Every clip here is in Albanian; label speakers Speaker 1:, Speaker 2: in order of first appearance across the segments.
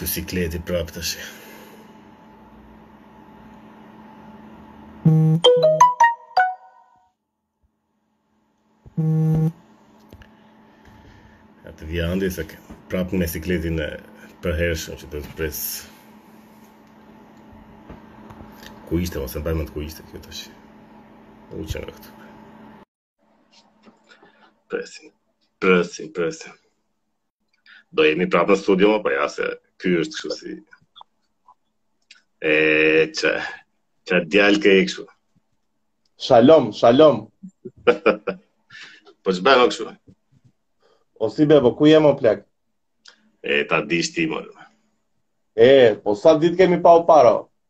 Speaker 1: Ky sikleti prapë tashi. Atë vjandi prapë me sikletin e përhershëm që të të pres ku ishte, mos e mban mend ku ishte kjo tashi. U çan këtu. Presim, presim, presim. Do jemi prapë në studio, po ja se ky është kështu si... E, ça, ça djali ke e kështu.
Speaker 2: Shalom, shalom.
Speaker 1: po ç'bëjmë kështu?
Speaker 2: O Sibe bo, ku jemi o plak?
Speaker 1: E, ta dish ti, more.
Speaker 2: E, po sa ditë kemi pa u parë?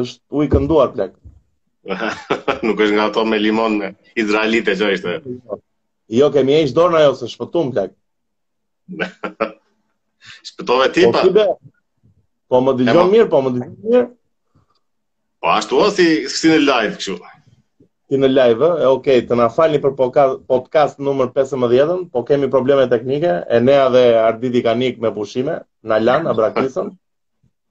Speaker 2: Është ujë i kënduar plak.
Speaker 1: Nuk është nga ato me limon me izraelite që është.
Speaker 2: Jo, kemi hequr dorë nga ajo, se shpëtuam, plak.
Speaker 1: Shpëtove ti,
Speaker 2: po,
Speaker 1: pa?
Speaker 2: Po më dëgjon mirë, po më dëgjon mirë.
Speaker 1: Po, ashtu o si, si në live, kështu.
Speaker 2: Si në live, e okej, të na falni për podcast numër 15, po kemi probleme teknike, Enea dhe Arditi kanë ikur me pushime, na lanë, na braktisën.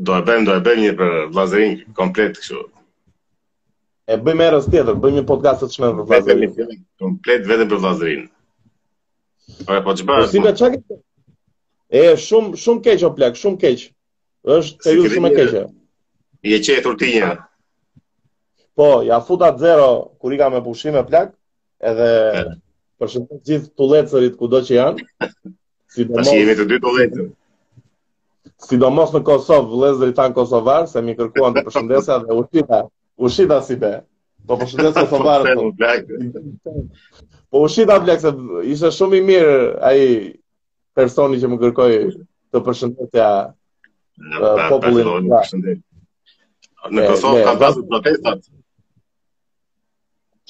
Speaker 2: Do e bëjmë, do e bëjmë një për vllazërinë
Speaker 1: komplet kështu.
Speaker 2: E bëjmë herës tjetër, bëjmë një podcast domethënë për vllazërinë.
Speaker 1: Komplet, komplet vetëm për vllazërinë. Ore po
Speaker 2: çfarë?
Speaker 1: Po
Speaker 2: si me çka ke? E shumë shumë keq o plak, shumë keq. Është
Speaker 1: si
Speaker 2: periudhë shumë e keqe.
Speaker 1: Je qethur ti një.
Speaker 2: Po, ia futa zero kur ika me pushime plak. Edhe përshëndes gjithë tullecërit kudo që janë.
Speaker 1: Sidomos... jemi të dy tullecër.
Speaker 2: Sidomos në Kosovë, vllezërit tanë kosovarë, se më kërkuan të përshëndesja dhe u shita, u shita Sibe. Po përshëndes kosovarët.
Speaker 1: Po,
Speaker 2: po u shita plak, se ishte shumë i mirë ai personi që më kërkoi të
Speaker 1: përshëndesja
Speaker 2: popullin.
Speaker 1: Në Kosovë ka pasur protesta.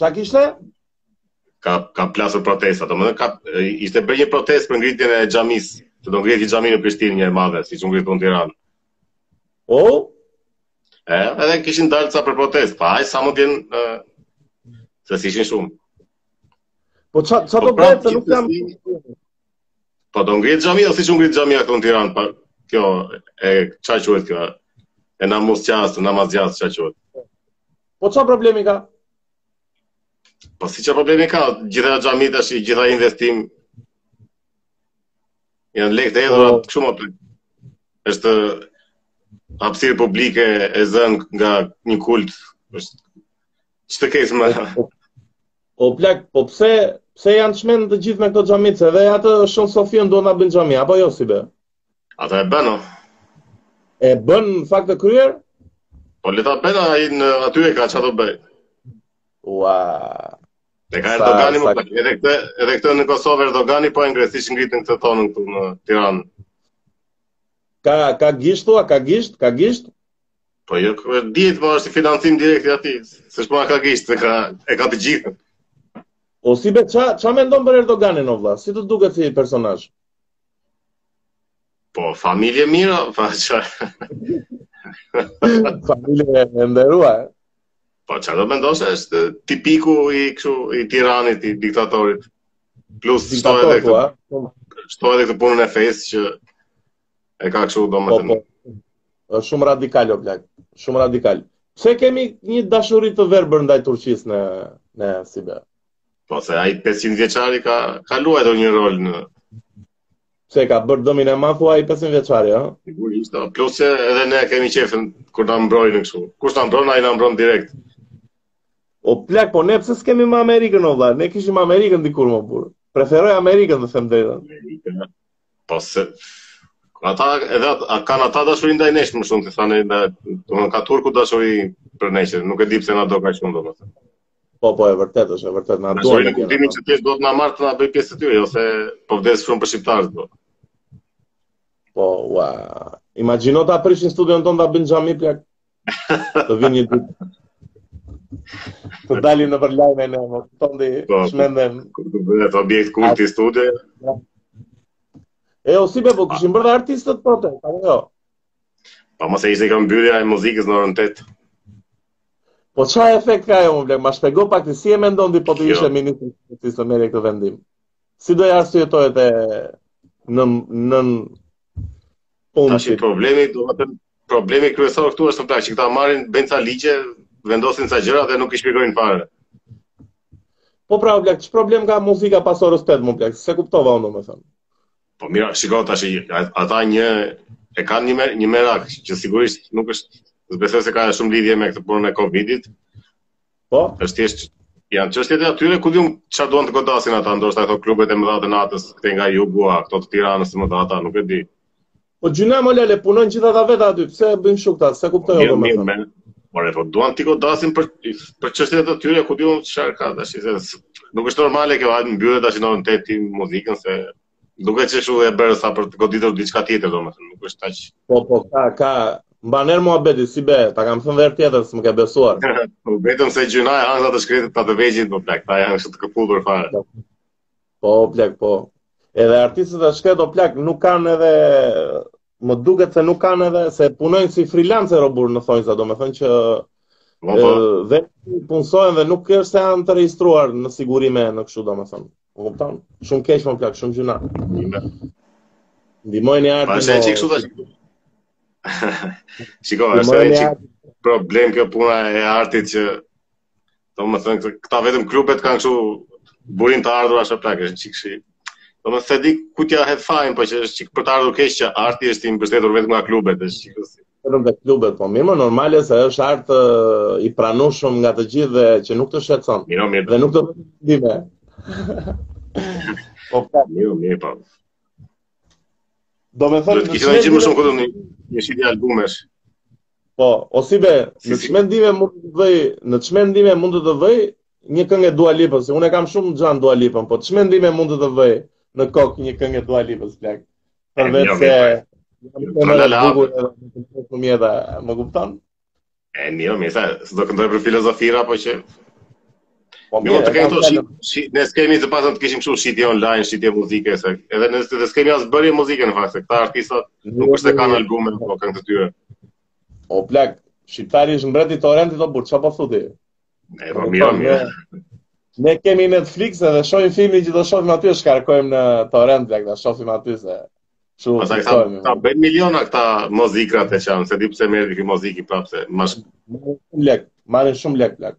Speaker 2: Ça kishte?
Speaker 1: Ka, ka plasur protesta, domethënë, ishte bërë një protestë për ngritjen e xhamisë, që do ngrihet xhami në Prishtinë një e madhe, siç u ngrit në Tiranë.
Speaker 2: O? Oh?
Speaker 1: E, edhe kishin dalë ca për protestë, pa asnjë dijeni, se s'ishin shumë.
Speaker 2: Po ça, ça
Speaker 1: po,
Speaker 2: do
Speaker 1: pra,
Speaker 2: bëhet, se nuk jam...
Speaker 1: Po do ngrihet xhami, o siç u ngrit xhamia aty në Tiranë, pa, kjo, e, ça quhet kjo, e Namuzgjasë, Namazgjasë, ça quhet
Speaker 2: Po çfarë problemi ka?
Speaker 1: Po si çfarë problemi ka? Gjithë ato xhamitë tashi gjitha investim janë lekë të hedhura
Speaker 2: kot.
Speaker 1: kështu më prit. Është hapësirë publike e zënë nga një kult. Është ç'të ketë më.
Speaker 2: Po, po plak, po pse pse janë çmend të gjithë me këto xhamitë se dhe atë Shën Sofiën do na bëjnë xhami apo jo si be?
Speaker 1: Ata e bënë,
Speaker 2: E bënë fakt të kryer?
Speaker 1: Po le ta bën ai mo aty e ka çfarë do bëj.
Speaker 2: Ua.
Speaker 1: E ka Erdogani më pak. Edhe këtë, edhe këtë në Kosovë Erdogani po e ngre siç ngritën këtë tonën këtu në Tiranë.
Speaker 2: Ka ka gisht thua, ka gisht, ka gisht.
Speaker 1: Po jo, ku është diet, po është financim direkt i atij. S'është po ka gisht, e ka e ka të gjithë.
Speaker 2: O Sibe ça, ça mendon për Erdoganin o vlla? Si të duket si personazh?
Speaker 1: Po, familje mira, po ça...
Speaker 2: familje e nderuar, e?
Speaker 1: Po, ça do mendosh, është tipiku i, kështu, i tiranit, i diktatorit. Plus, shto edhe këtë, po, shto edhe këtë punën e fesë që e ka kështu domethënë.
Speaker 2: Po, shumë radikal, o plak, shumë radikal. Pse kemi një dashuri të verbër ndaj Turqisë ne, ne Sibe?
Speaker 1: Po se ai 500 vjeçari ka ka luajtur një rol në
Speaker 2: Se ka bërë dëmin e madh ai 500 vjeçari, ha?
Speaker 1: Sigurisht, do. Plus se edhe ne kemi qefën kur na mbrojnë kështu. Kush na mbron, ai na mbron direkt.
Speaker 2: O plak, po ne pse s'kemi më Amerikën o vlla? Ne kishim Amerikën dikur mo burrë. Preferoj Amerikën të them drejtën.
Speaker 1: Po se ata edhe e kanë ata dashuri ndaj nesh më shumë se sa ne ndaj, domethënë ka turku dashuri për nesh, nuk e di pse na do kaq shumë domethënë.
Speaker 2: Po, po, e vërtet është, e vërtet na
Speaker 1: duan. Në kuptimin që si do të na marr të na bëj pjesë të tyre, ose po vdes shumë për shqiptarët po.
Speaker 2: Po, ua. Imagjino ta prishin studion tonë ta bëjnë xhami plak. Të vijnë një ditë. Të dalin në për lajme në këton di
Speaker 1: po,
Speaker 2: çmenden.
Speaker 1: Kur të bëhet objekt kulti studio.
Speaker 2: E o Sibe, po këshim bërë dhe artistët po të, jo.
Speaker 1: Po mo se ishte kjo mbyllja e muzikës në orën 8.
Speaker 2: Po ça efekt ka ajo mo plak, ma shpego pak ti si e mendon ti po të ishe ministri të si së merrje këtë vendim. Si do e arsyetoje këtë në, në punë
Speaker 1: Tashi, që... Problemi, domethënë problemi kryesor këtu është plak, që këta marrin, bëjnë ca ligje, vendosin ca gjëra dhe nuk i shpjegojnë fare.
Speaker 2: Po pra, plak, ça problem ka muzika pas orës 8, mo plak, se kuptova unë, domethënë.
Speaker 1: Po mirë, shiko tash ata një e kanë një mer, një merak që sigurisht nuk është, s'besoj se ka shumë lidhje me këtë punën e Covidit.
Speaker 2: Po,
Speaker 1: është thjesht janë çështjet e atyre ku di unë çfarë duan të godasin ata, ndoshta ato klubet e mëdha të natës, këtej nga jugu, ato të Tiranës të mëdha ata, nuk e di.
Speaker 2: Po gjynah mo lale punojnë gjithë ata vetë aty, pse e bëjnë kështu këta, s'e kuptoj domethënë.
Speaker 1: Mirë, More, po duan t'i godasin për për çështje të tjera, ku di unë çfarë ka tash. Se nuk është normale kjo, hajde mbyllë tash në tetë ti muzikën se duket se ç'u bë sa për të goditur diçka tjetër domethënë, nuk është aq.
Speaker 2: Po po ka ka mban erë muhabeti si be, ta kam thënë dhe herë tjetër s'më ke besuar.
Speaker 1: Po vetëm se gjynah janë të shkretët pra të vegjlit, po plak, ata janë kështu të këputur fare.
Speaker 2: Po, po plak, po. Edhe artistët e shkretë o plak nuk kanë edhe më duket se nuk kanë edhe se punojnë si freelancer robtë në thonjza, domethënë që
Speaker 1: po, po.
Speaker 2: dhe punësohen dhe nuk është se janë të regjistruar në sigurime në kështu domethënë. E kupton? Shumë keq mo plak, shumë gjynah. Ndihmojnë
Speaker 1: ja. Po
Speaker 2: se
Speaker 1: çik sot tash. Shiko, është
Speaker 2: një
Speaker 1: problem kjo puna e artit që Domethënë, këta vetëm klubet kanë kështu burim të ardhurash o plak, është çikë si. Domethënë, s'di ku t'ia hedh fajin, po që është çikë për të ardhur keq që arti është i mbështetur vetëm nga klubet, është çikë kësi.
Speaker 2: Vetëm nga klubet, po mirë, normale se është art i pranueshëm nga të gjithë dhe që nuk të shqetëson.
Speaker 1: Mirë, mirë.
Speaker 2: Dhe nuk të dëmton. po, pra.
Speaker 1: Mirë, mirë, po.
Speaker 2: Domethënë...
Speaker 1: Do të kishe në gjithë më shumë këtë në shitje albumesh.
Speaker 2: Po, o si be,
Speaker 1: si,
Speaker 2: në ç'mendime mund të vërë, në ç'mendime mund të të vërë një këngë e Dua Lipës, se unë e kam shumë xhan Dua Lipën, po ç'mendime mund të të vërë në kokë një këngë e Dua Lipës plak. Për
Speaker 1: vetë
Speaker 2: se jam më
Speaker 1: i
Speaker 2: bukur edhe më të shumë edhe, më kupton?
Speaker 1: E mirë, mirë, se do këndojë për filozofira, po që
Speaker 2: Po
Speaker 1: jo, mirë, të kemi këto shit, shit, ne s'kemi të paktën të kishim kështu shitje online, shitje muzike, se edhe ne s'kemi as bërje muzike në fakt, se këta artistët nuk është se kanë albume apo këngë të tyret.
Speaker 2: O plak, shqiptari është mbreti i torrentit o burrë, çfarë po thotë?
Speaker 1: Ne po mirë, mirë.
Speaker 2: Ne kemi Netflix edhe shohim filmin që do shohim aty, e shkarkojmë në torrent plak, do shohim aty se
Speaker 1: Çu. Ata
Speaker 2: ka
Speaker 1: ta bëjnë miliona këta muzikrat e çan, s'e di pse merr këtë muzikë prapë se.
Speaker 2: Mas lek, marrin shumë lek plak.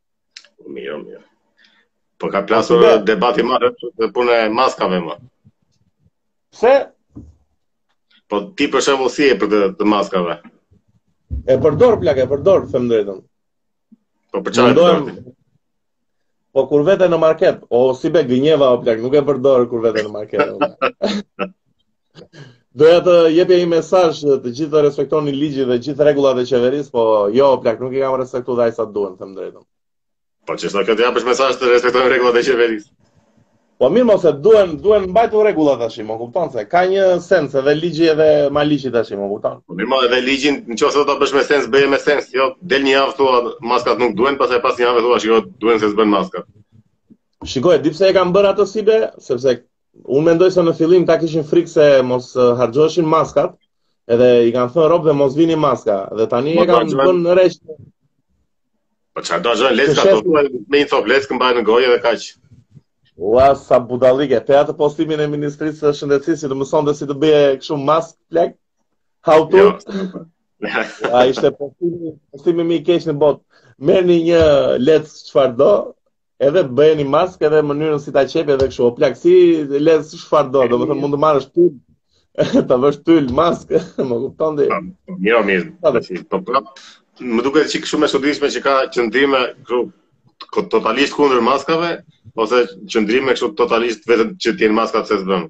Speaker 1: Mirë, mirë.
Speaker 2: Po
Speaker 1: ka plasur
Speaker 2: Asume.
Speaker 1: debati more dhe punën e maskave mo.
Speaker 2: Pse?
Speaker 1: Po ti për shembull si je për to, të maskave?
Speaker 2: E përdor plak, e përdor, të them të drejtën.
Speaker 1: Po për çfarë
Speaker 2: e
Speaker 1: përdor?
Speaker 2: Po kur vete në market, o si be gënjeva o plak, nuk e përdor kur vete në market. Doja të jepja një mesazh se të gjithë të respektonin ligjin dhe gjithë rregullat e qeverisë, po jo, plak nuk i kam respektuar dhe aq sa duhet, të them të drejtën.
Speaker 1: Po pse do këtu të japësh mesazh të respektojmë rregullat e qeverisë.
Speaker 2: Po mirë mo se duhen duhen mbajtur rregullat tash, më kupton se ka një sens edhe ligji edhe ma ligji tash, më kupton.
Speaker 1: Po mirë mo edhe ligjin nëse do ta bësh me sens, bëje me sens, jo del një javë thua maskat nuk duhen, pastaj pas një jave thua shiko duhen se s'bën pa maskat.
Speaker 2: Shiko, di pse e kanë bërë atë o si be, sepse Unë mendoj se në fillim e kishin frikë se mos harxhoheshin maskat, edhe i kanë thënë robëve mos vini maska, dhe tani e kanë bën në rresht.
Speaker 1: Po çfarë do lecke të thua me një top leskë mbaj në gojë dhe kaq.
Speaker 2: Ua sa budallëk, pe atë postimin e ministrisë së shëndetësisë që të mësonte si të bëje kështu maskë plak. How to? Jo. Ai ishte postimi, postimi më i keq në botë. Merrni një leckë çfarëdo, Edhe bëjeni maskë edhe mënyrën si ta qepje edhe kështu. O plak, si leckë çfarëdo, domethënë mund të marrësh tyl ta vësh tyl maskë, më kupton ti?
Speaker 1: Po, jo, mirë, mirë. Po prap, më duket si kështu më e çuditshme që ka qëndrime kështu totalisht kundër maskave ose qëndrime kështu totalisht vetëm që të jenë maskat se s'bën.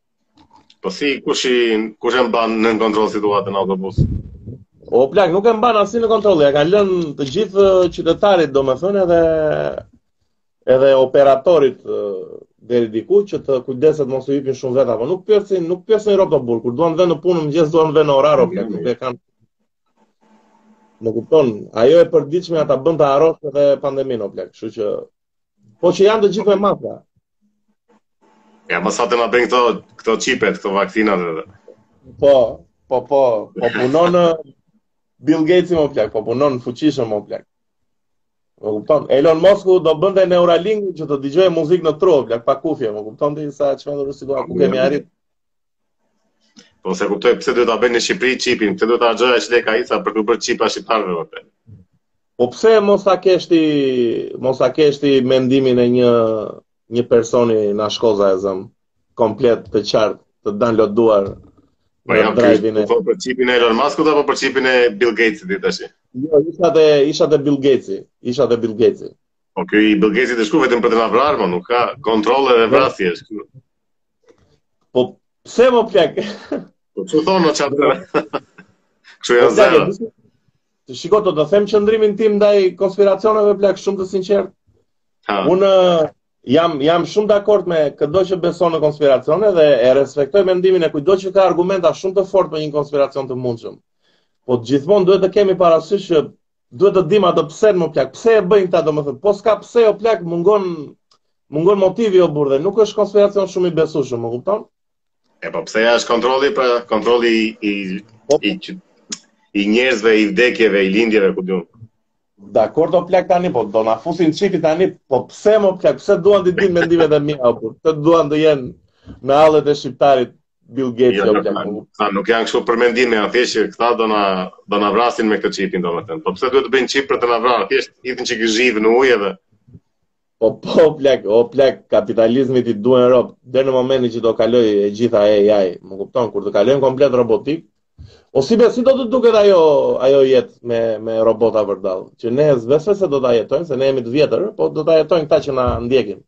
Speaker 1: Po si kush i kush e mban nën kontroll situatën në autobus?
Speaker 2: O plak, nuk e mban asnjë në kontroll, ia kanë lënë të gjithë qytetarit, domethënë edhe edhe operatorit deri diku që të kujdeset mos u hypin shumë veta po nuk pyesin, nuk pyesin robt o burrë, kur duan venë në punë në mëngjes duan venë në orar o plak nuk e kanë. Më kupton, ajo e përditshme ta bën ta harrosh edhe pandeminë o plak, kështu që Po që janë të gjithë me maska.
Speaker 1: Ja, me sa të na bëjnë këto, këto çipet, këto vaksinat edhe.
Speaker 2: Po, po, po, po punon Bill Gates-i mo plak, po punon fuqishëm mo plak. Më kupton? Elon Musk do bënte Neuralink që të dëgjojë muzikë në tru, plak pa kufje, më kupton ti sa çfarë do të situata ku kemi arrit?
Speaker 1: Po s'e kuptoj pse duhet ta bëjnë në Shqipëri çipin, pse duhet ta harxhojë aq lekë ai sa për të bërë çipa shqiptarëve vërtet.
Speaker 2: Po pse mos ta kesh ti, mos ta kesh ti mendimin e një një personi nga Shkoza e zëmë komplet të qartë të downloaduar
Speaker 1: Po jam drive-in e. Po për çipin e Elon Musk-ut apo për çipin e Bill Gates-it ditë tash?
Speaker 2: Jo, isha te isha te Bill Gates-i, isha te Bill Gates-i.
Speaker 1: Po ky i Bill Gates-it është kshu vetëm për të na vrarë, po nuk ka kontroll edhe vrasje është.
Speaker 2: Po pse mo plak?
Speaker 1: Po ç'u thonë në çatë? Kështu janë po,
Speaker 2: zëra. Shiko të të them qëndrimin tim ndaj konspiracioneve plak shumë të sinqert. Ha. Unë jam jam shumë dakord me këdo që beson në konspiracione dhe e respektoj mendimin e kujtdo që ka argumenta shumë të fortë për një konspiracion të mundshëm. Po gjithmonë duhet të kemi parasysh që duhet të dimë atë psenë mo plak. Pse e bëjnë këta domethënë? Po s'ka pse o plak, mungon mungon motivi o burrë dhe nuk është konspiracion shumë i besueshëm, më kupton?
Speaker 1: E po pse ja është kontrolli pra kontrolli i i po, po. i, i njerëzve, i vdekjeve, i lindjeve ku di
Speaker 2: unë. Dakord o plak tani, po do na fusin çipin tani, po pse mo plak, pse duan t'i dinë mendimet e mia o burrë? Pse duan të jenë me hallet e shqiptarit? Bill Gates jo,
Speaker 1: ja, jo, nuk janë kështu për mendime, janë thjesht që këta do na do na vrasin me këtë çipin domethënë. Po pse duhet të bëjnë çip për të na vrarë? Thjesht hidhin çik zhivë në ujë edhe.
Speaker 2: Po po plak, o plak kapitalizmit i duhen rob. Deri në momentin që do kaloj e gjitha AI, më kupton kur të kalojmë komplet robotik, O si be, si do të duket ajo, ajo jetë me, me robota vërdallë, që ne s'besoj se do ta jetojmë, se ne jemi të vjetër, po do ta jetojnë ata që na ndjekin.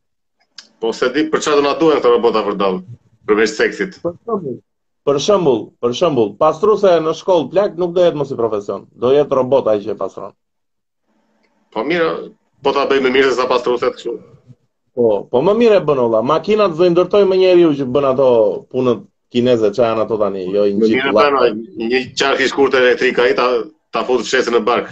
Speaker 1: Po s'e di për ça do na duhen këto robota vërdallë, përveç seksit.
Speaker 2: Për shembull, për shembull, për shembull, pastruese në shkollë plak nuk do jetë më si profesion. Do jetë roboti që e pastron.
Speaker 1: Po mirë, po ta bën më mirë se sa pastrueset kështu.
Speaker 2: Po, po më mirë e bën, o lla. Makinat do i ndërtojë më njeriu që bën ato punët kineze, ça janë ato tani, jo i
Speaker 1: ngjit. Më mirë bën një çark i shkurtë elektrik ai ta ta fut fshesën në bark.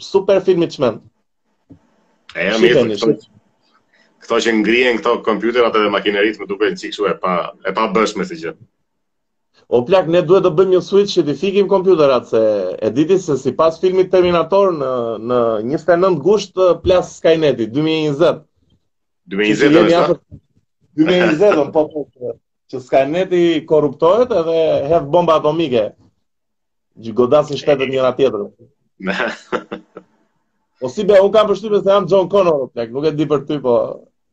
Speaker 2: Super film i çmend.
Speaker 1: E jam i këto, këto që ngrien këto kompjuterat edhe makineritë më duken një çik kështu e pa, e pabëshme si gjë.
Speaker 2: O plak, ne duhet të bëjmë një switch që t'i fikim kompjuterat, se e di ti se sipas filmit Terminator në, në 29 gusht plas Skynet-i, 2029.
Speaker 1: 2020 dhe me sa?
Speaker 2: 2020 dhe me po, po, që Skynet-i korruptohet edhe hedh bomba atomike. Gjë godasin shtetet njëra-tjetrën. Po si be, unë kam përshtypje se jam John Connor, plak, nuk e di për ty, po...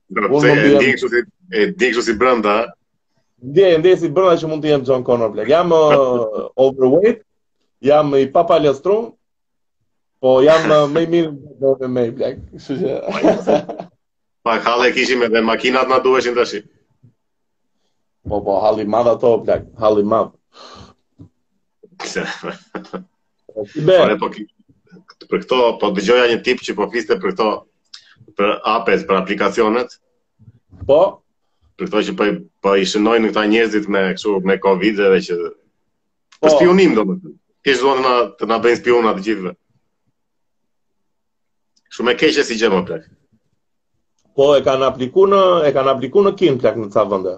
Speaker 2: Unë më
Speaker 1: bjem... Ndiej si, e ndiej kështu si brenda, ha?
Speaker 2: Ndiej, ndiej si brenda që mund të jem John Connor, plak. Jam uh, overweight, jam i papalestrum, po jam uh, më i mirë në dhe me, plak. Kështu që...
Speaker 1: Pa, kale e kishim edhe makinat na duheshin të ashtë.
Speaker 2: Po, po, halli madh ato, plak, halli madh. Se...
Speaker 1: Pare, po, për këto, po dëgjoja një tip që po fliste për këto, për app-et, për aplikacionet.
Speaker 2: Po?
Speaker 1: Për këto që po, po i shënojnë këta njerëzit me, kështu, me Covid dhe që...
Speaker 2: Po.
Speaker 1: Për spiunim, domethënë. Këta duan të na, të na bëjnë spiuna të gjithëve. Shumë e keqe si gjë mo plak.
Speaker 2: Po e kanë apliku në e kanë apliku në Kinë plak në ca vende.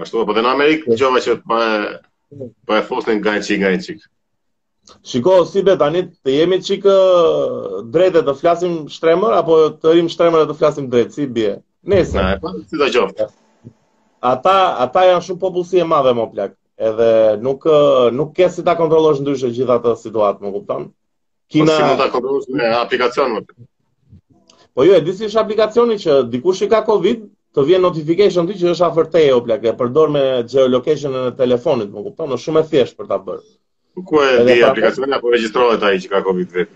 Speaker 1: Ashtu po dhe në Amerikë dëgjova që po po e fusnin nga një çik nga një çik.
Speaker 2: Shiko si be tani të jemi çik drejt e të flasim shtremër apo të rrimë shtremër e të flasim drejt si i bie. Nejse.
Speaker 1: Na, po si do qoftë.
Speaker 2: Ata ata janë shumë popullsi e madhe mo plak. Edhe nuk nuk ke si ta kontrollosh ndryshe gjithë atë situatë, më kupton?
Speaker 1: Kina si mund ta kontrollosh me aplikacion më?
Speaker 2: Po jo, e di si është aplikacioni që dikush i ka Covid, të vjen notification ti që është afër teje o plak, e përdor me geolocation e telefonit, më kupton, është shumë e thjeshtë për ta bërë.
Speaker 1: Po ku e di
Speaker 2: pra-
Speaker 1: aplikacionin apo regjistrohet ai që ka Covid vetë?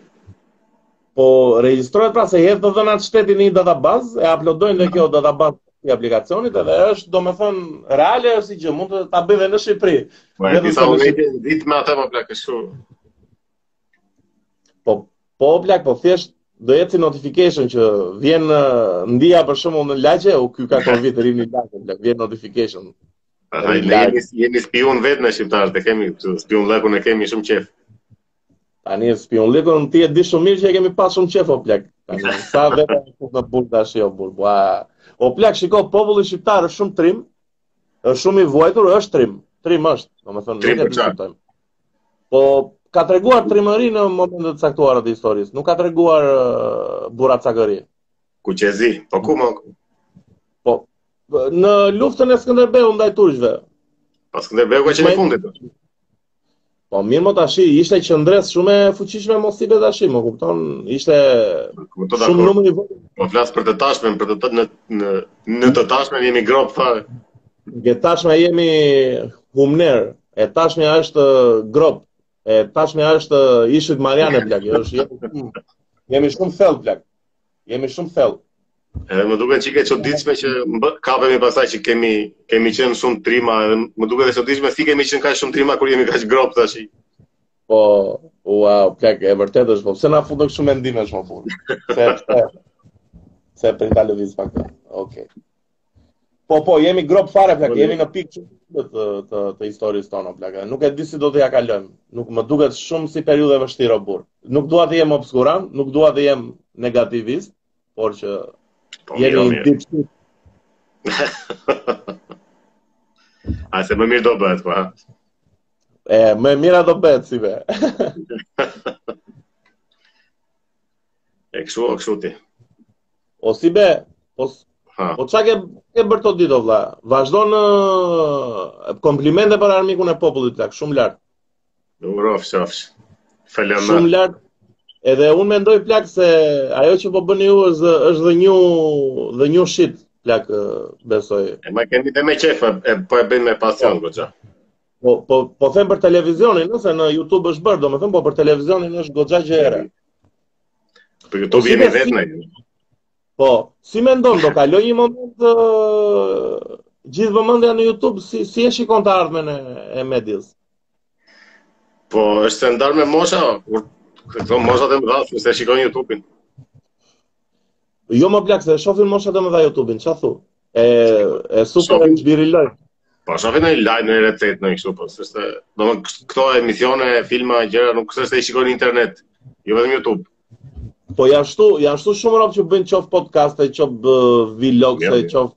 Speaker 2: Po regjistrohet pra se jep të dhënat shtetit në një databazë, e uploadojnë në kjo databazë i aplikacionit edhe është domethën reale është si gjë mund të ta bëjnë në Shqipëri.
Speaker 1: Po
Speaker 2: ti sa
Speaker 1: humb ditë me atë apo plak kështu.
Speaker 2: Po po plak, po thjesht do jetë si notification që vjen tani për shembull në lagje, o kjo ka Covid rri në lagje, në vjen notification. Aha,
Speaker 1: në jemi, jemi spiunë vetë ne shqiptarët, e kemi, spiunllëkun e kemi shumë qejf.
Speaker 2: Tani spiunllëkun ti e di shumë mirë që e kemi pas shumë qejf, o plak. Tani, sa vetë u futën në burg dhe ashe, o burrë, bua. O plak, shiko, populli shqiptar është shumë trim, është shumë i vuajtur, është trim, trim është, domethënë,
Speaker 1: trim për
Speaker 2: qarë. Po ka treguar trimëri në momentet e caktuara të historisë, nuk ka treguar uh, burracakëri.
Speaker 1: Kuqezi, po ku më?
Speaker 2: Po në luftën e Skënderbeut ndaj turqve.
Speaker 1: Po Skënderbeu ka qenë i fundit.
Speaker 2: Po mirë mo tashi ishte qëndresë shumë e fuqishme mo si be tashi, më kupton? Ishte shumë numër i vogël.
Speaker 1: Po flas për të tashmen, për të në në në të tashmen jemi gropë fare.
Speaker 2: Në të tashmen jemi humnerë, E tashmja është gropë. E tashmja është ishujt Mariane plak, jo është jemi, jemi shumë thellë plak. Jemi shumë thellë.
Speaker 1: Edhe më duket një çik e çuditshme që ne kapemi pas asaj që kemi kemi qenë shumë trima, edhe më duket e çuditshme si kemi qenë kaq shumë trima kur jemi kaq gropë tash.
Speaker 2: Po, wow, plak, e vërtetë është po. Pse na fute në shumë mendime shumë punë. Se se se për ta lëviz pak. Okej. Okay. Po po, jemi gropë fare plak, jemi në pikë që të të të, të historisë tonë plak. Nuk e di si do t'ia kalojmë. Nuk më duket shumë si periudhë e vështirë o burrë. Nuk dua të jem obskurant, nuk dua të jem negativist, por që
Speaker 1: po,
Speaker 2: jemi në pikë.
Speaker 1: A se më mirë do bëhet, po, ha?
Speaker 2: E, më mirë do bëhet, si be.
Speaker 1: E kështu, o kështu ti.
Speaker 2: O si be, po, po ça ke, ke bërë këto ditë, o vlla? Vazhdojnë komplimente për armikun e popullit, plak, shumë lart.
Speaker 1: Na rrofsh, çafë. Falemna.
Speaker 2: Shumë lart. Edhe unë mendoj plak se ajo që po bëni ju është, është the new, the new shit, plak, besoj.
Speaker 1: E po e kemi dhe me qejf, e po e bëjmë me pasion, po. goxha.
Speaker 2: Po po po them për televizionin, nëse në YouTube është bërë, domethënë po për televizionin është goxha gjë e re.
Speaker 1: Po
Speaker 2: po, YouTube
Speaker 1: jemi vetëm ne.
Speaker 2: Po, si mendon do kaloj një moment ë uh, gjithë vëmendja në YouTube si si e shikon të ardhmen e, e medias?
Speaker 1: Po, është e ndarë me mosha, kur këto mosha të mëdha s'e shikon YouTube-in.
Speaker 2: Jo mo plak, s'e shofin mosha të mëdha Youtube-in, ça thu? E, e super
Speaker 1: e
Speaker 2: shbiri loj.
Speaker 1: Po shofin ndonjë lajm, ndonjë recetë, ndonjë kështu, po, s'është, domethënë këto emisione, filma, gjëra, nuk s'është e shikon internet, jo vetëm Youtube.
Speaker 2: Po janë ashtu, janë ashtu shumë rob që bëjnë qoftë podcaste,
Speaker 1: qoftë vlogje,
Speaker 2: qoftë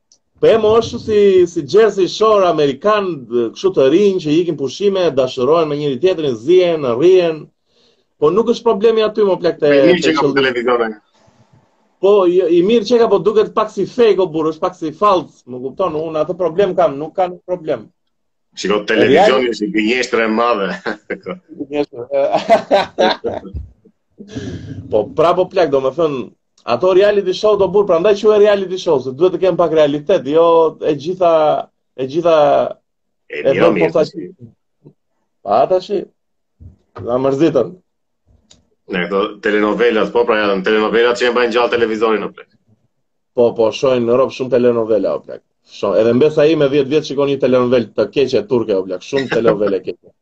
Speaker 1: Po
Speaker 2: e mo, është si si Jersey Shore amerikan, kështu të rinj që ikin pushime, dashurohen me njëri-tjetrin, zihen, rrihen. Po nuk është problemi aty mo plak
Speaker 1: te. Po mirë çka televizore.
Speaker 2: Po jo, i mirë çka po duket pak si fake o burrë, është pak si fallc, më kupton, unë atë problem kam, nuk kam problem.
Speaker 1: Shiko televizioni është një gënjeshtër e madhe.
Speaker 2: Gënjeshtër. po prapë o plak, domethënë Ato reality show o burrë, prandaj quhet reality show, se duhet të ketë pak realitet, jo e gjitha e gjitha
Speaker 1: e bën jo, po
Speaker 2: tashi. Po tashi. Na mërzitën.
Speaker 1: Me këto telenovelat, po pra janë telenovelat që e mbajnë gjallë televizorin o plak.
Speaker 2: Po, po, shohin robtë shumë telenovela, o plak. Shumë, edhe mbesa ime 10 vjeçe shikon një telenovelë të keqe turke, o plak, shumë telenovelë e keqe.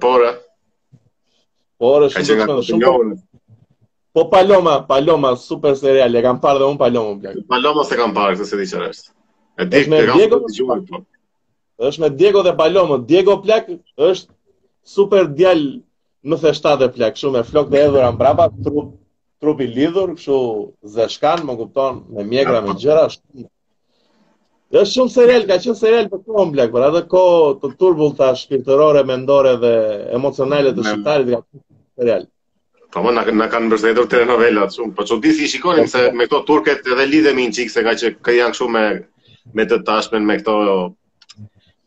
Speaker 2: Po
Speaker 1: ore. Po
Speaker 2: ore, shumë
Speaker 1: të
Speaker 2: shumë. Shumë të Po Paloma, Paloma, super serial, e kam parë dhe unë Paloma, plak.
Speaker 1: Paloma s'e kam parë, se s'e di çfarë është.
Speaker 2: E di, e kam dëgjuar, po. është me Diego dhe Paloma. Diego plak është super djalë një e shtatë e plak, kështu me flokë të hedhura mbrapa, trup, trup i lidhur, kështu zeshkan, më kupton, me mjekra, me gjëra, shumë, Është shumë serial, ka qenë serial për kohën plak, për atë kohë të turbullta shpirtërore, mendore dhe emocionale të shqiptarit ka qenë serial.
Speaker 1: Po mo na kanë mbështetur telenovelat shumë. Po çudi si shikonim se me këto turket edhe lidhemi një çik se ka që janë kështu me me të tashmen me këto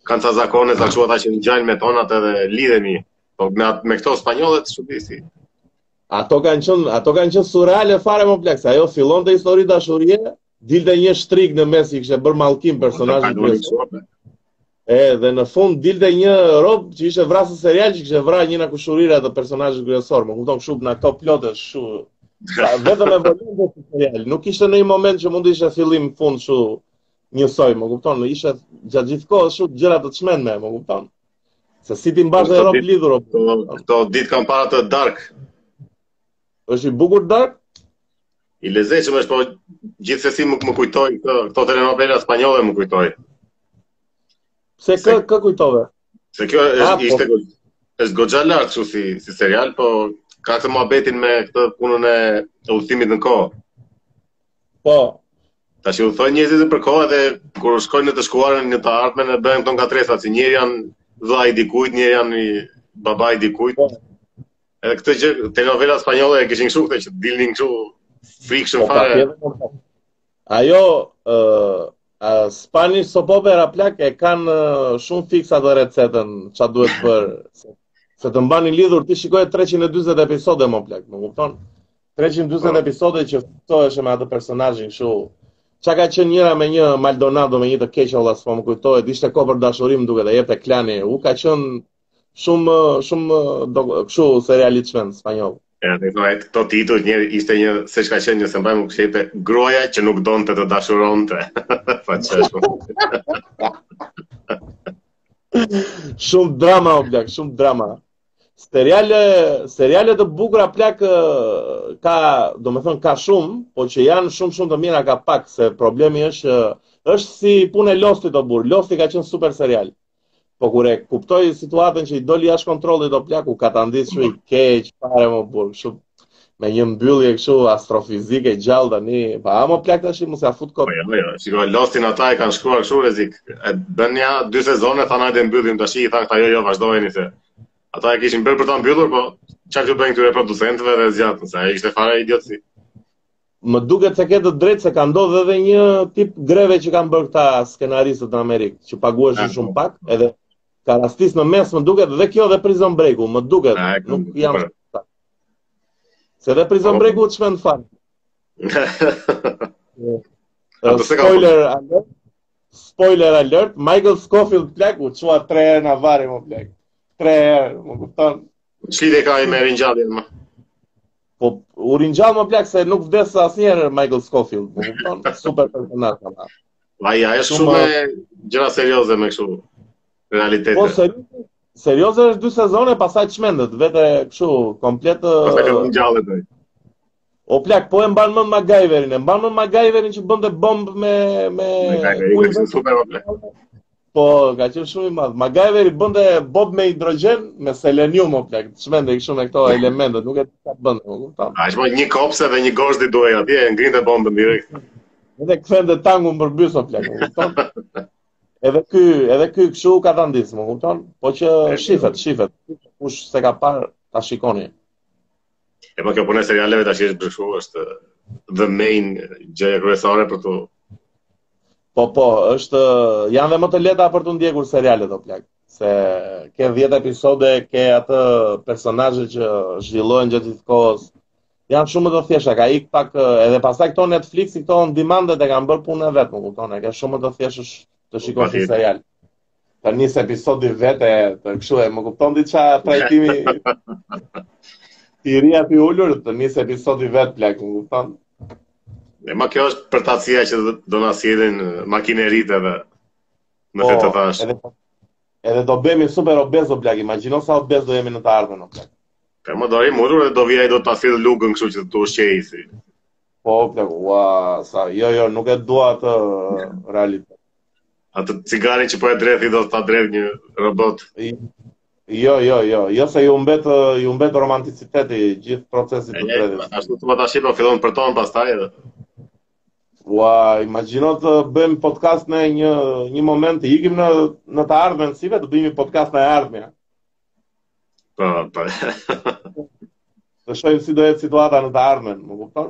Speaker 1: kanë ca zakone ca kështu që ngjajnë me tonat edhe lidhemi. Po me atë me këto spanjollët çudi si.
Speaker 2: Ato kanë qenë ato kanë qenë surreale fare mo plak se. Ajo fillonte histori dashurie, dilte një shtrigë në mes i kishte bërë mallkim personazhit kryesor. Edhe në fund dilte një rob që ishte vrasës serial që kishte vrarë një nga kushërirat e personazhit kryesor, më kupton kështu këto plote kështu. Vetëm e vënë në serial, nuk ishte në një moment që mund të ishte fillim fund kështu njësoj, më kupton, në ishte gjatë gjithë kohës kështu gjëra të çmendura, më kupton. Se si t'i mbash rob lidhur.
Speaker 1: Këto ditë kam parë atë Dark.
Speaker 2: Është i bukur Dark?
Speaker 1: I lezetshëm është, po gjithsesi më, më kujtoi këto, këto telenovela spanjolle më kujtoi.
Speaker 2: Se kë, kë kujtove?
Speaker 1: Se kjo është, A, po. ishte, po. është goxha lartë kështu si, si serial, po ka këtë muhabetin me këtë punën e udhëtimit në kohë.
Speaker 2: Po.
Speaker 1: Tash udhëtojnë njerëzit nëpër kohë edhe kur shkojnë në të shkuarën në të ardhmen e bëjnë këto ngatërresat, që njëri janë vëlla i dikujt, njëri janë i baba i dikujt. Po. Edhe këtë gjë telenovela spanjolle e kishin kështu këtë që dilnin kështu frikshëm po, fare.
Speaker 2: Ajo është uh, uh, Spanish soap opera plak e kanë uh, shumë fiks atë recetën ça duhet bër se, se të mbanin lidhur t'i shikoje 340 episode mo plak, më kupton? 340 oh. episode që fiksohesh me atë personazhin kështu. Ça ka qenë njëra me një Maldonado me një të keq olla s'po më kujtohet, ishte Kohë për dashuri më duket dhe e jepte Klani. U ka qenë shumë shumë kështu seriali të çmend spanjoll.
Speaker 1: Ja, dhe kujt, këto titujt një ishte një s'e di ç'ka qenë një s'e mbaj mend kush ishte gruaja që nuk donte të dashuronte. Faqeshu.
Speaker 2: shumë drama o plak, shumë drama. Seriale, seriale të bukura plak ka, domethënë, ka shumë, po që janë shumë shumë të mira ka pak, se problemi është, është si punë e Lostit o burrë, Losti ka qenë super serial. Po kur e kuptoi situatën që i doli jashtë kontrollit o plak u katandis kështu keq fare mo burrë, kështu me një mbyllje kështu astrofizike gjallë tani, po mo plak tash mos ja fut kot.
Speaker 1: Po jo, jo, shiko, Lostin ata e kanë shkruar kështu rrezik. E bën ja dy sezone thanë hajt ta mbyllim tash i thanë ata jo, jo, vazhdojeni se. Ata e kishin bërë për ta mbyllur, po çfarë ju bëjnë këtyre producentëve dhe zgjatën, sa ishte fare idiotësi.
Speaker 2: Më duket se ke të drejtë se ka ndodhur edhe një tip greve që kanë bërë këta skenaristët në Amerikë, që paguheshin shumë pak, edhe ka rastis në mes, më duket dhe kjo dhe Prison Breaku, më duket,
Speaker 1: A,
Speaker 2: nuk jam
Speaker 1: sigurt.
Speaker 2: Se dhe Prison Breaku të çmend fare. spoiler alert. Spoiler alert, Michael Scofield plak u çua 3 herë nga varri mo plak. 3 herë, më kupton.
Speaker 1: Ç'lidhje ka, u ringjall më.
Speaker 2: Po u ringjall mo plak se nuk vdes asnjëherë Michael Scofield, më kupton? Super personazh ama.
Speaker 1: Ma ja, e
Speaker 2: shumë
Speaker 1: me gjëra serioze me kështu realitete.
Speaker 2: Po serioze, serioze është dy sezone, pastaj çmendet vete kështu komplet.
Speaker 1: Pastaj ringjallet ai.
Speaker 2: O plak, po e mban mend MacGyverin, e mban mend MacGyverin që bënte bomb me,
Speaker 1: MacGyveri është super o plak.
Speaker 2: Po, ka qenë shumë i madh. MacGyveri bënte bomb me hidrogjen me selenium o plak. Çmende kështu me këto elemente, nuk e di çfarë bënte, kupton?
Speaker 1: Ai një kopsë dhe një gozhdë i duhej atij, e ngrinte bombën direkt.
Speaker 2: Edhe kthente tankun përmbys o plak, e kupton? Edhe ky, edhe ky kështu u katandis, më kupton? Po që shifet, shifet. Kush s'e ka parë, ta shikoni.
Speaker 1: E po kjo punë e serialeve tash është bërë kështu, është the main gjëja kryesore për ty.
Speaker 2: Po po, është janë dhe më të lehta për t'u ndjekur serialet o plak, se ke 10 episode, ke ata personazhe që zhvillohen gjatë gjithë kohës. Janë shumë më të thjeshta, ka ik pak edhe pastaj këto Netflix-i këto on demand e kanë bërë punën e vet, më kupton, e ke shumë më të thjeshtë të shikosh një serial. Të niset episodi vetë, të kështu e më kupton diçka trajtimi i rri aty ulur, të niset episodi vetë plak, më kupton?
Speaker 1: E ma kjo është përtacia që do na sjellin makineritë edhe në
Speaker 2: po,
Speaker 1: këtë të thashë.
Speaker 2: Edhe, edhe do bëhemi super obezë o plak, imagjino sa obezë do jemi në të ardhmen o plak.
Speaker 1: Ka më do rrimë ulur edhe do vijë ai do ta sjellë lugën kështu që të ushqehesh.
Speaker 2: Po, plak, ua, sa, jo, jo, nuk e dua atë realitet.
Speaker 1: Atë cigarin që po e dredh do të ta dredhë një robot.
Speaker 2: Jo, jo, jo, jo se i humbet i humbet romanticiteti gjithë
Speaker 1: procesit
Speaker 2: të dredhjes.
Speaker 1: Ashtu të mos ashtu po fillon përton pastaj edhe.
Speaker 2: Ua, imagjino të bëjmë podcast në një një moment të ikim në në të ardhmen si vetë të bëjmë podcast nga e ardhmja.
Speaker 1: Po, po.
Speaker 2: Të shohim si do jetë situata në të ardhmen, më kupton?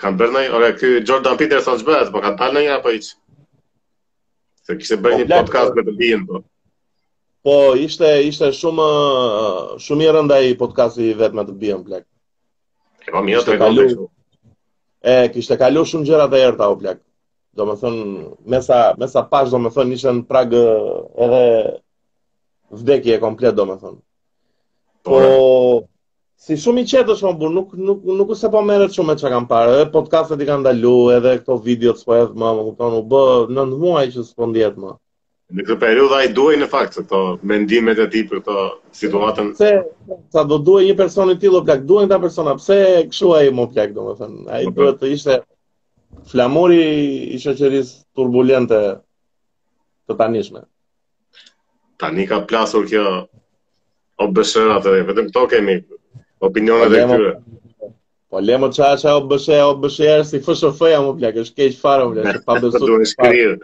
Speaker 1: Kanë bërë ndonjë, ore ky Jordan Peterson ç'bëhet, po ka dalë ndonjë apo hiç? Se kishte bërë
Speaker 2: po,
Speaker 1: një podcast me të bijën po.
Speaker 2: Po, ishte ishte shumë shumë i rëndë ai podcasti i vet me të bijën plak.
Speaker 1: E po mirë të
Speaker 2: kalu. E kishte kalu shumë gjëra të errta o plak. Domethënë, me sa me sa pashë domethënë ishte në prag edhe vdekje komplet domethënë.
Speaker 1: Po,
Speaker 2: po Si shumë i qetë është mo burrë, nuk, nuk, nuk është se po merret shumë me ça kam parë, edhe podcastet i ka ndalu, edhe këto videot s'po i hedh më, më kupton, u bë nja nëntë muaj që s'po ndihet më.
Speaker 1: Në këtë periudhë ai duhej në fakt këto mendimet e tij për këtë situatën.
Speaker 2: Se sa do duhej një person i tillë plak, duhen ata persona, pse kështu ai mo plak domethënë, ai okay.
Speaker 1: Po, po.
Speaker 2: duhet të ishte flamuri i shoqërisë turbulente të tanishme.
Speaker 1: Tani ka plasur kjo OBSH-ra edhe, vetëm këto kemi opinionet e këtyre.
Speaker 2: Po le mo ça ça OBSH, OBSH-ja si FSHF-ja mo plak, është keq fare mo plak, pa besu.
Speaker 1: Po duhet shkrirë.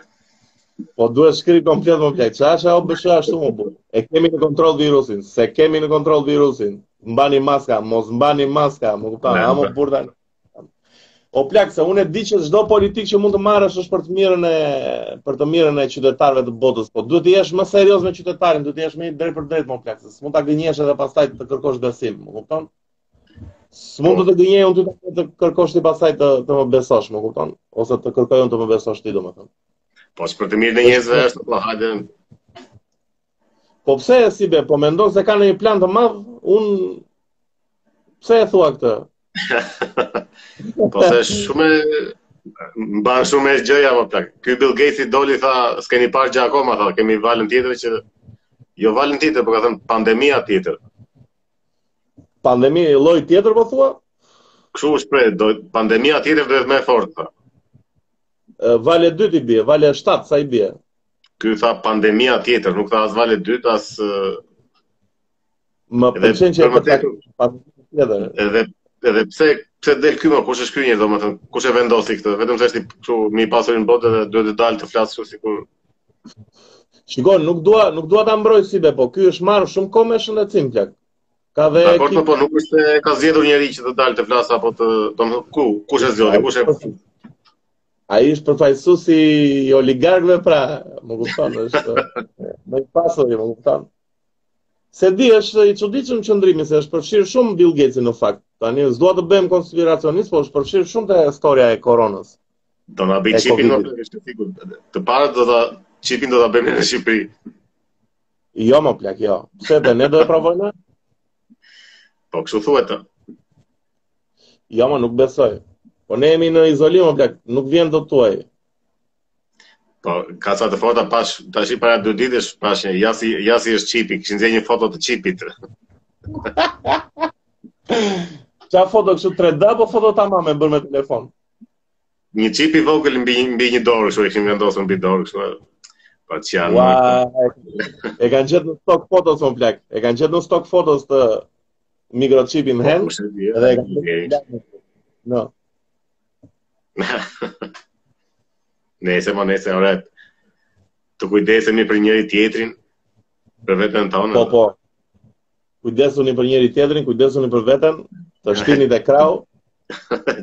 Speaker 2: Po duhet shkrirë komplet mo plak, ça ça OBSH është mo burrë. E kemi në kontrol virusin, s'e kemi në kontrol virusin, mbani maska, mos mbani maska, më kupton, a
Speaker 1: mo
Speaker 2: burrë. O plak, se unë e di që çdo politikë që mund të marrësh është për të mirën e për të mirën e qytetarëve të botës, po duhet të jesh më serioz me qytetarin, duhet të jesh më i drejtpërdrejtë, mo plak, se s'mund ta gënjesh edhe pastaj të kërkosh besim, më kupton? S'mund të të gënjej unë ty të kërkosh ti pastaj të të më besosh, më kupton? Ose të kërkoj unë të më besosh ti, domethënë.
Speaker 1: Po për të mirën e njerëzve është, po hajde.
Speaker 2: Po pse si be, po mendon se kanë një plan të madh, unë pse e thua këtë?
Speaker 1: po se shumë më bën shumë e gjëja më plak. Ky Bill Gatesi doli tha, s'keni parë gjë akoma, tha, kemi valën tjetër që jo valën tjetër, po ka thënë pandemia tjetër.
Speaker 2: Pandemi lloj tjetër po thua?
Speaker 1: Kështu është prej, do pandemia tjetër do të jetë më e fortë. Vala
Speaker 2: e 2 t'i bie, vala e 7 sa i bie.
Speaker 1: Ky tha pandemia tjetër, nuk tha as vala e dytë, as...
Speaker 2: Më pëlqen që e përta tjetër.
Speaker 1: Edhe, edhe pse, pse del ky më, kush është ky njeri, domethënë, kush e vendosi këtë, vetëm se është i këtu, më i pasuri në botë dhe duhet të dalë të flasë kështu sikur...
Speaker 2: Shiko, nuk dua, nuk dua ta mbroj si be, po ky është marrë shumë kohë me shëndetësinë plak. Ka dhe
Speaker 1: Dakord,
Speaker 2: ekip...
Speaker 1: Po, po nuk është se e ka zgjedhur njeri që të dalë të flasë apo të, domethënë ku, kush e zgjodhi, kush e
Speaker 2: Ai është përfaqësuesi i oligarkëve pra, më kupton, është më i pasur, më kupton. S'e di, është i çuditshëm qëndrimi, se është përfshirë shumë Bill Gates në fakt. Tani, s'dua të bëhem konspiracionist, po është përfshirë shumë te historia e koronës.
Speaker 1: Do na
Speaker 2: bëjë
Speaker 1: çipin, të parë do ta çipin do ta bëjmë në Shqipëri.
Speaker 2: Jo, mo plak, jo. Pse dhe ne do e provojmë?
Speaker 1: Po, kështu thuhet. Ja,
Speaker 2: jo, mo nuk besoj. Po ne jemi në izolim, o plak, nuk vjen dot të huaj.
Speaker 1: Po, ka sa të foto, pashë, tashi para dy ditësh, pashë, ja si, ja si është çipi, kishin dhe një foto të çipit.
Speaker 2: Ça foto kështu 3D, po foto tamam e bërë me telefon?
Speaker 1: Një çip i vogël mbi, mbi një dorë, kështu e kishin vendosur mbi dorë, kështu Po që janë
Speaker 2: Ua, e, e kanë gjithë në stok fotos, mo plak. E kanë gjithë në stok fotos të mikroçip in hand po, dhe e kam no
Speaker 1: Nëse më nëse ore të kujdesemi për njëri-tjetrin për veten tonë.
Speaker 2: Po po. Kujdesuni për njëri-tjetrin, kujdesuni për veten, teshtini te krahu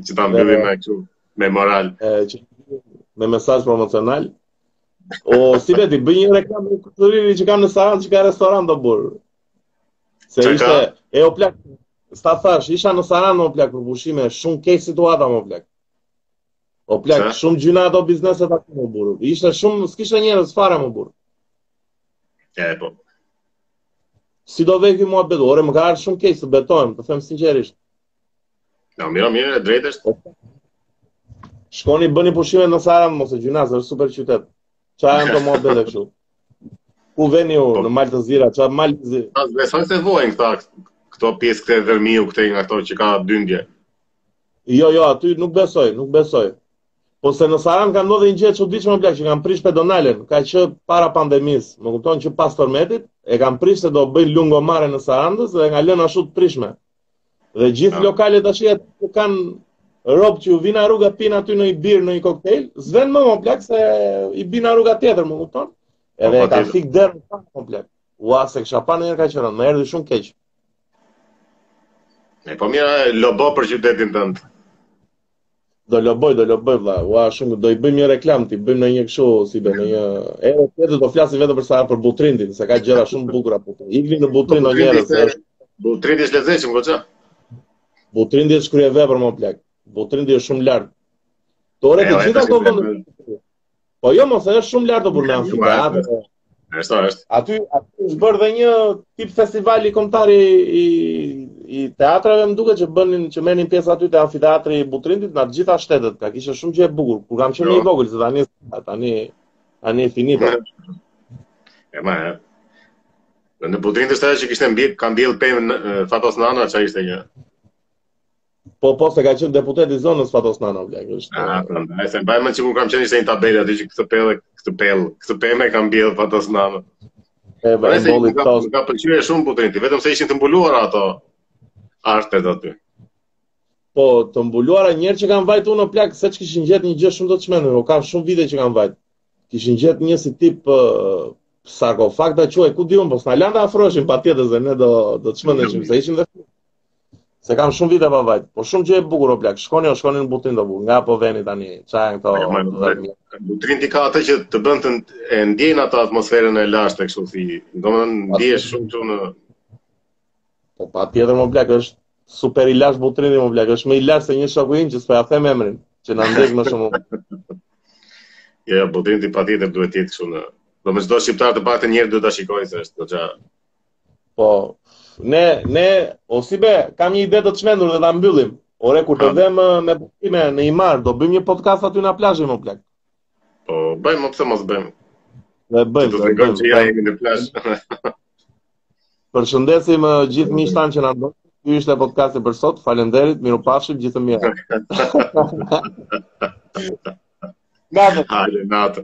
Speaker 1: që ta mbyllim me kështu me moral.
Speaker 2: Ë që me mesazh promocional. O si vetë bëj një reklamë me kushtorin që kanë në Sarandë, që ka restorant o burrë. Se ishte, e o plak, s'ta thashë, isha në Sarandë, o plak, për pushime, shumë keq situata, o plak. O plak,
Speaker 1: Ça?
Speaker 2: shumë gjynah ato bizneset atje, o burrë. Ishte shumë, s'kishte njerëz fare, o burrë.
Speaker 1: E, po.
Speaker 2: Si do vejë kjo muhabet, ore, më ka ardhë shumë keq, të betohem, të them sinqerisht.
Speaker 1: Na, no, mira, mira, e drejtë është.
Speaker 2: Shkoni, bëni pushime në Sarandë, mo se gjynah, është super qytet. Ça janë këto muhabete kështu? Ku veni ju
Speaker 1: po.
Speaker 2: në Mal të Zi, a? Ça Mal të Zi,
Speaker 1: a? Po s'besoj se vojnë këta, këto pjesë këte Dhërmiu, këte nga këto që ka dyndje.
Speaker 2: Jo, jo, aty nuk besoj, nuk besoj. Po se në Sarandë ka ndodhur një gjë e çuditshme plak që kanë prish pedonalen, ka që para pandemis, më kupton që pas tërmetit, e kanë prish se do bëjnë lungomare në Sarandë dhe na e kanë lënë ashtu të prishme. Dhe gjithë
Speaker 1: no.
Speaker 2: lokalet tashi aty ku kanë rob që u vijnë nga rruga pin aty nonjë birrë, nonjë koktejl, s'venë më mo plak se i bien nga rruga tjetër, më kupton? Po, Edhe
Speaker 1: po,
Speaker 2: e
Speaker 1: kanë
Speaker 2: fik derën mo plak. Ua s'e kisha pa ndonjëherë, ka qenë, më erdhi shumë keq.
Speaker 1: E po mirë, lobo për qytetin tënd.
Speaker 2: Do loboj, do loboj vlla. Ua shumë do i bëjmë një reklamë ti, bëjmë ndonjë kështu si be ndonjë herë tjetër do flasim vetëm për Sa për Butrintin, se ka gjëra shumë të bukura po. Ikni në Butrint o njerëz. Se...
Speaker 1: Butrinti është i lezetshëm goxha.
Speaker 2: Butrinti është kryevepër mo plak. Butrinti është shumë lart. Ore të gjitha ato vende. Po jo, more, është shumë lart, ka pur
Speaker 1: një
Speaker 2: amfiteatër.
Speaker 1: Po, është, është.
Speaker 2: Aty aty është bërë dhe një tip festivali kombëtar i i i teatrave, më duket që bënin që merrnin pjesë aty te amfiteatri i Butrintit nga të gjitha shtetet. Ka ishte shumë gjë e bukur. Kur kam qenë i jo. vogël, se tani tani tani është finito.
Speaker 1: E ma. Në Butrint është ajo që kishte mbi ka mbjell pemë Fatos Nano, çfarë ishte një
Speaker 2: Po, po, se ka qenë deputeti i zonës Fatos Nano, plak, është...
Speaker 1: A, ah, pra, se e mbaj mend që kur kam qenë ishte një tabelë, aty që këtë pemë, këtë pemë, këtë pemë e ka mbjellë Fatos Nano.
Speaker 2: E,
Speaker 1: ba,
Speaker 2: e
Speaker 1: mbolli
Speaker 2: Tosi.
Speaker 1: Ka pëlqyer shumë Butrinti, vetëm se ishin të mbuluara ato artet aty.
Speaker 2: Po, të mbuluara njëherë që kam vajt unë mo plak, se që kishin gjetë një gjë shumë të çmendur, o kam shumë vite që kam vajt. Kishin gjetë një si tip uh, sarkofag ta quaj, ku di unë, po s'na lanë të afroheshim patjetër se ne do, do të çmendeshim se ishin dhe shumë. Se kam shumë vite pa vajt. Po shumë gjë e bukur o plak. Shkoni o shkoni në Butrint, o bukur. Nga po veni tani? Ça janë këto?
Speaker 1: Butrinti ka atë që të bën të e ndjen atë atmosferën e lashtë kështu si. Domethënë ndihesh shumë këtu në
Speaker 2: Po patjetër mo plak është super i lashtë Butrinti mo plak. Është më i lashtë se një shoku im që s'po ja them emrin, që na ndjek më shumë.
Speaker 1: Ja, Butrinti patjetër duhet të jetë kështu në. Domethënë çdo shqiptar të paktën një herë duhet ta shikojë se është goxha
Speaker 2: Po, ne, ne, o si be, kam një ide të çmendur dhe ta mbyllim. Ore, kur të ah. vemi me pushime në Himarë, do bëjmë një podcast aty në plazh, mo plak.
Speaker 1: Po, bëjmë, mo pse mos bëjmë.
Speaker 2: Dhe bëjmë, dhe
Speaker 1: bëjmë. Që ja jemi në plazh.
Speaker 2: Përshëndesim uh, gjithë miqtë tanë që na ndjekin. Ky ishte podcasti për sot. Faleminderit, mirupafshim gjithë të mirat. Natë.
Speaker 1: Hajde, natë.